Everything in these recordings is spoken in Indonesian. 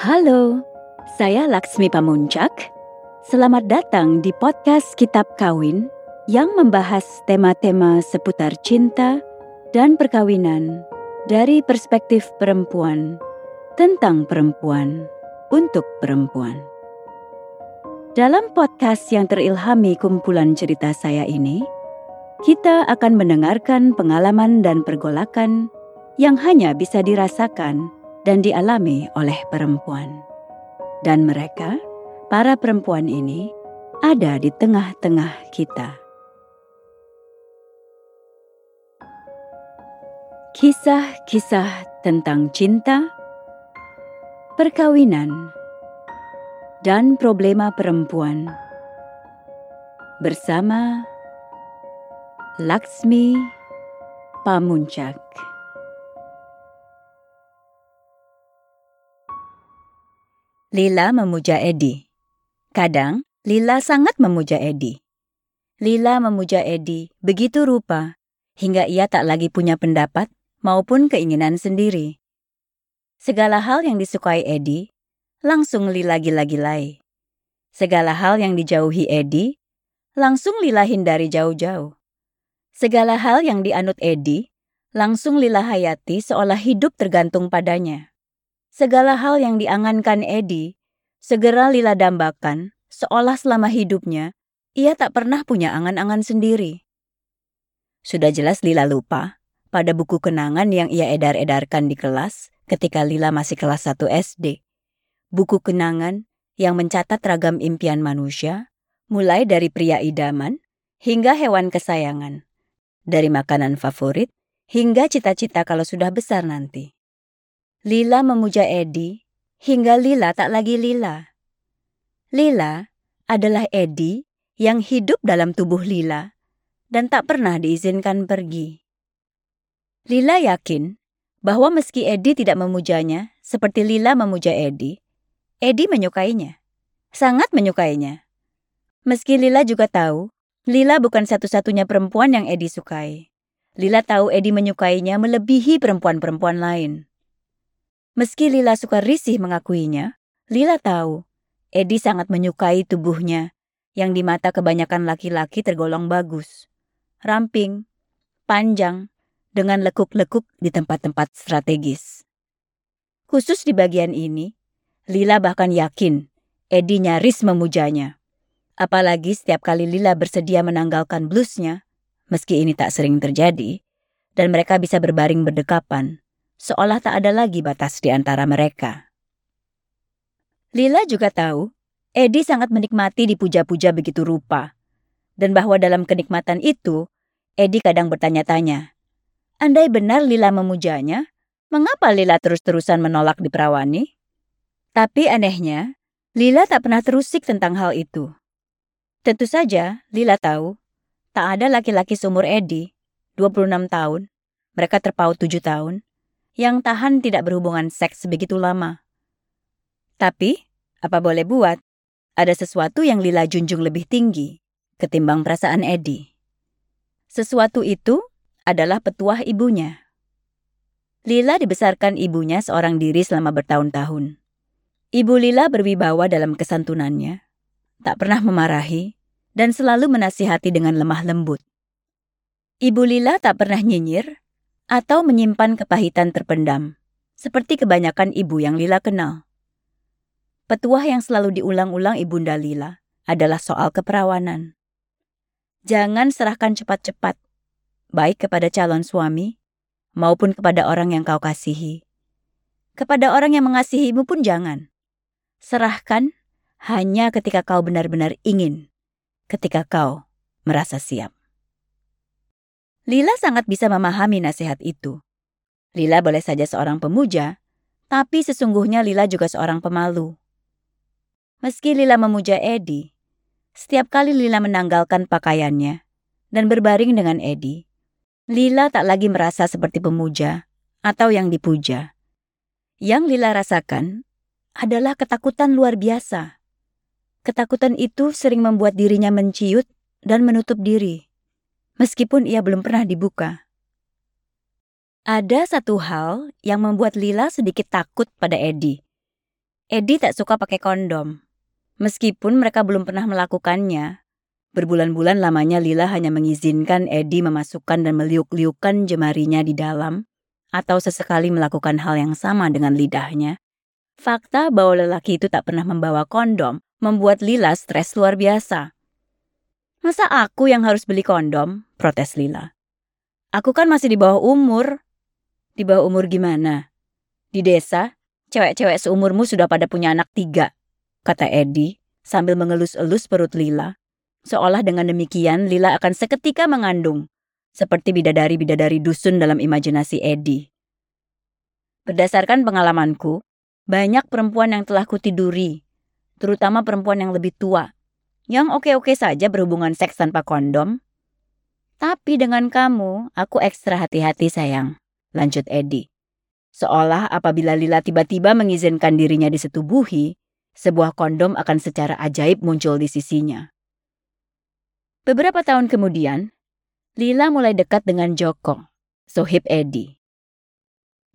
Halo, saya Laksmi Pamuncak. Selamat datang di podcast Kitab Kawin yang membahas tema-tema seputar cinta dan perkawinan dari perspektif perempuan tentang perempuan untuk perempuan. Dalam podcast yang terilhami kumpulan cerita saya ini, kita akan mendengarkan pengalaman dan pergolakan yang hanya bisa dirasakan dan dialami oleh perempuan. Dan mereka, para perempuan ini, ada di tengah-tengah kita. Kisah-kisah tentang cinta, perkawinan, dan problema perempuan bersama Laksmi Pamuncak. Lila memuja Edi. Kadang, Lila sangat memuja Edi. Lila memuja Edi begitu rupa hingga ia tak lagi punya pendapat maupun keinginan sendiri. Segala hal yang disukai Edi, langsung Lila gila-gilai. Segala hal yang dijauhi Edi, langsung Lila hindari jauh-jauh. Segala hal yang dianut Edi, langsung Lila hayati seolah hidup tergantung padanya. Segala hal yang diangankan Edi, segera Lila dambakan, seolah selama hidupnya, ia tak pernah punya angan-angan sendiri. Sudah jelas Lila lupa pada buku kenangan yang ia edar-edarkan di kelas ketika Lila masih kelas 1 SD. Buku kenangan yang mencatat ragam impian manusia, mulai dari pria idaman hingga hewan kesayangan, dari makanan favorit hingga cita-cita kalau sudah besar nanti. Lila memuja Edi hingga Lila tak lagi Lila. Lila adalah Edi yang hidup dalam tubuh Lila dan tak pernah diizinkan pergi. Lila yakin bahwa meski Edi tidak memujanya seperti Lila memuja Edi, Edi menyukainya. Sangat menyukainya. Meski Lila juga tahu, Lila bukan satu-satunya perempuan yang Edi sukai. Lila tahu Edi menyukainya melebihi perempuan-perempuan lain. Meski Lila suka risih mengakuinya, Lila tahu Edi sangat menyukai tubuhnya yang di mata kebanyakan laki-laki tergolong bagus. Ramping, panjang, dengan lekuk-lekuk di tempat-tempat strategis. Khusus di bagian ini, Lila bahkan yakin Edi nyaris memujanya. Apalagi setiap kali Lila bersedia menanggalkan blusnya, meski ini tak sering terjadi, dan mereka bisa berbaring berdekapan, seolah tak ada lagi batas di antara mereka. Lila juga tahu, Edi sangat menikmati dipuja-puja begitu rupa, dan bahwa dalam kenikmatan itu, Edi kadang bertanya-tanya, andai benar Lila memujanya, mengapa Lila terus-terusan menolak diperawani? Tapi anehnya, Lila tak pernah terusik tentang hal itu. Tentu saja, Lila tahu, tak ada laki-laki seumur Edi, 26 tahun, mereka terpaut 7 tahun, yang tahan tidak berhubungan seks begitu lama. Tapi, apa boleh buat, ada sesuatu yang Lila junjung lebih tinggi ketimbang perasaan Edi. Sesuatu itu adalah petuah ibunya. Lila dibesarkan ibunya seorang diri selama bertahun-tahun. Ibu Lila berwibawa dalam kesantunannya, tak pernah memarahi, dan selalu menasihati dengan lemah lembut. Ibu Lila tak pernah nyinyir atau menyimpan kepahitan terpendam, seperti kebanyakan ibu yang Lila kenal. Petuah yang selalu diulang-ulang Ibunda Lila adalah soal keperawanan. Jangan serahkan cepat-cepat, baik kepada calon suami maupun kepada orang yang kau kasihi. Kepada orang yang mengasihimu pun jangan. Serahkan hanya ketika kau benar-benar ingin, ketika kau merasa siap. Lila sangat bisa memahami nasihat itu. Lila boleh saja seorang pemuja, tapi sesungguhnya Lila juga seorang pemalu. Meski Lila memuja Edi, setiap kali Lila menanggalkan pakaiannya dan berbaring dengan Edi, Lila tak lagi merasa seperti pemuja atau yang dipuja. Yang Lila rasakan adalah ketakutan luar biasa. Ketakutan itu sering membuat dirinya menciut dan menutup diri meskipun ia belum pernah dibuka. Ada satu hal yang membuat Lila sedikit takut pada Edi. Edi tak suka pakai kondom. Meskipun mereka belum pernah melakukannya, berbulan-bulan lamanya Lila hanya mengizinkan Edi memasukkan dan meliuk-liukkan jemarinya di dalam, atau sesekali melakukan hal yang sama dengan lidahnya. Fakta bahwa lelaki itu tak pernah membawa kondom membuat Lila stres luar biasa. Masa aku yang harus beli kondom? Protes Lila. Aku kan masih di bawah umur. Di bawah umur gimana? Di desa, Cewek-cewek seumurmu sudah pada punya anak tiga, kata Edi sambil mengelus-elus perut Lila. Seolah dengan demikian Lila akan seketika mengandung, seperti bidadari-bidadari dusun dalam imajinasi Edi. Berdasarkan pengalamanku, banyak perempuan yang telah kutiduri, terutama perempuan yang lebih tua, yang oke-oke saja berhubungan seks tanpa kondom. Tapi dengan kamu, aku ekstra hati-hati sayang, lanjut Edi. Seolah apabila Lila tiba-tiba mengizinkan dirinya disetubuhi, sebuah kondom akan secara ajaib muncul di sisinya. Beberapa tahun kemudian, Lila mulai dekat dengan Joko, sohib Edi.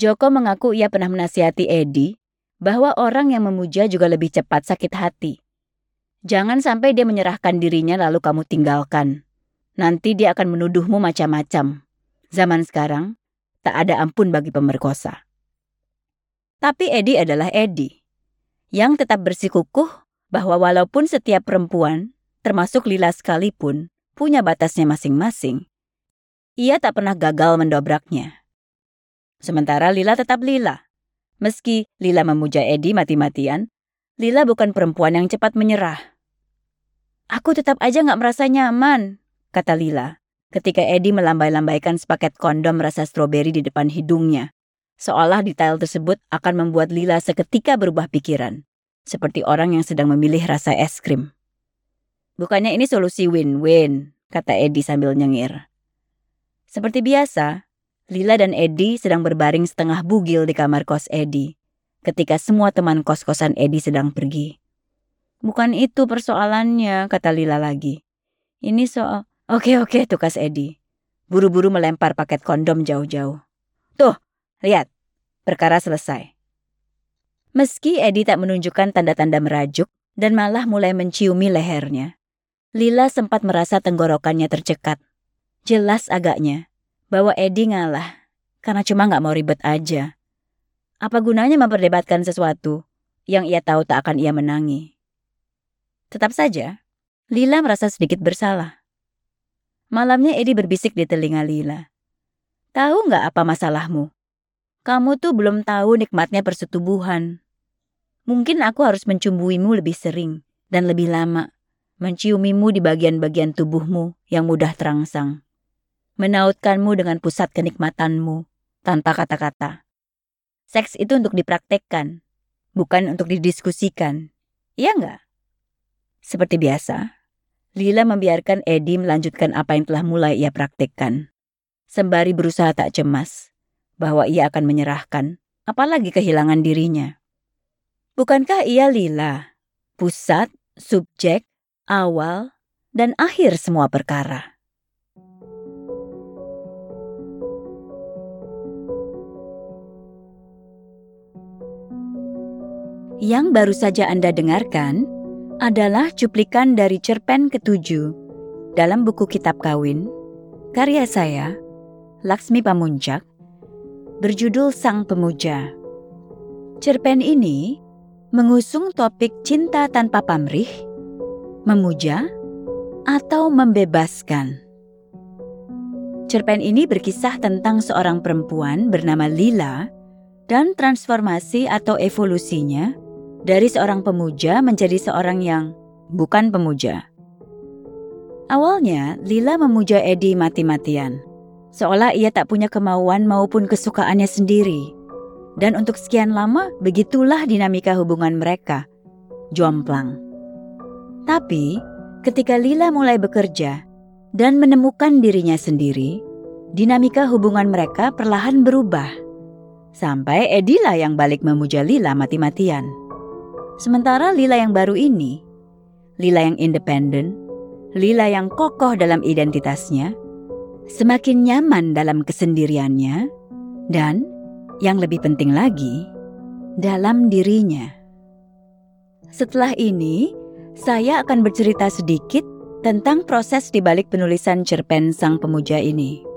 Joko mengaku ia pernah menasihati Edi bahwa orang yang memuja juga lebih cepat sakit hati. Jangan sampai dia menyerahkan dirinya lalu kamu tinggalkan. Nanti dia akan menuduhmu macam-macam. Zaman sekarang, tak ada ampun bagi pemerkosa. Tapi Edi adalah Edi, yang tetap bersikukuh bahwa walaupun setiap perempuan, termasuk Lila sekalipun, punya batasnya masing-masing, ia tak pernah gagal mendobraknya. Sementara Lila tetap Lila. Meski Lila memuja Edi mati-matian, Lila bukan perempuan yang cepat menyerah. Aku tetap aja gak merasa nyaman, kata Lila ketika Eddie melambai-lambaikan sepaket kondom rasa stroberi di depan hidungnya. Seolah detail tersebut akan membuat Lila seketika berubah pikiran. Seperti orang yang sedang memilih rasa es krim. Bukannya ini solusi win-win, kata Eddie sambil nyengir. Seperti biasa, Lila dan Eddie sedang berbaring setengah bugil di kamar kos Eddie ketika semua teman kos-kosan Eddie sedang pergi. Bukan itu persoalannya, kata Lila lagi. Ini soal Oke oke tukas Edi. Buru-buru melempar paket kondom jauh-jauh. Tuh, lihat. Perkara selesai. Meski Edi tak menunjukkan tanda-tanda merajuk dan malah mulai menciumi lehernya, Lila sempat merasa tenggorokannya tercekat. Jelas agaknya bahwa Edi ngalah karena cuma nggak mau ribet aja. Apa gunanya memperdebatkan sesuatu yang ia tahu tak akan ia menangi? Tetap saja, Lila merasa sedikit bersalah. Malamnya Edi berbisik di telinga Lila. Tahu nggak apa masalahmu? Kamu tuh belum tahu nikmatnya persetubuhan. Mungkin aku harus mencumbuimu lebih sering dan lebih lama. Menciumimu di bagian-bagian tubuhmu yang mudah terangsang. Menautkanmu dengan pusat kenikmatanmu tanpa kata-kata. Seks itu untuk dipraktekkan, bukan untuk didiskusikan. Iya nggak? Seperti biasa, Lila membiarkan Edi melanjutkan apa yang telah mulai ia praktekkan. Sembari berusaha tak cemas bahwa ia akan menyerahkan, apalagi kehilangan dirinya. Bukankah ia Lila, pusat, subjek, awal, dan akhir semua perkara? Yang baru saja Anda dengarkan adalah cuplikan dari cerpen ketujuh dalam buku kitab kawin karya saya, Laksmi Pamuncak, berjudul Sang Pemuja. Cerpen ini mengusung topik cinta tanpa pamrih, memuja, atau membebaskan. Cerpen ini berkisah tentang seorang perempuan bernama Lila dan transformasi atau evolusinya dari seorang pemuja menjadi seorang yang bukan pemuja. Awalnya, Lila memuja Edi mati-matian, seolah ia tak punya kemauan maupun kesukaannya sendiri. Dan untuk sekian lama, begitulah dinamika hubungan mereka, jomplang. Tapi, ketika Lila mulai bekerja dan menemukan dirinya sendiri, dinamika hubungan mereka perlahan berubah. Sampai Edilah yang balik memuja Lila mati-matian. Sementara Lila yang baru ini, Lila yang independen, Lila yang kokoh dalam identitasnya, semakin nyaman dalam kesendiriannya, dan yang lebih penting lagi, dalam dirinya. Setelah ini, saya akan bercerita sedikit tentang proses di balik penulisan cerpen Sang Pemuja ini.